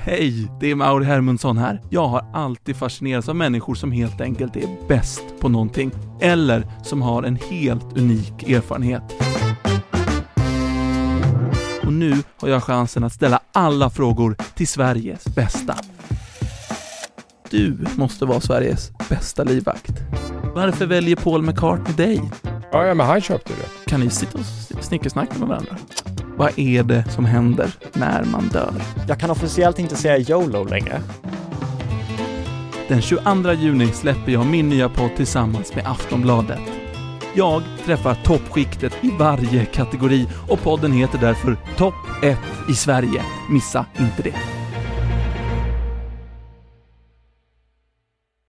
Hej, det är Mauri Hermundsson här. Jag har alltid fascinerats av människor som helt enkelt är bäst på någonting, eller som har en helt unik erfarenhet. Och nu har jag chansen att ställa alla frågor till Sveriges bästa. Du måste vara Sveriges bästa livvakt. Varför väljer Paul McCartney dig? Ja, ja men han köpte det. Kan ni sitta och snickersnacka med varandra? Vad är det som händer när man dör? Jag kan officiellt inte säga YOLO längre. Den 22 juni släpper jag min nya podd tillsammans med Aftonbladet. Jag träffar toppskiktet i varje kategori och podden heter därför Topp 1 i Sverige. Missa inte det.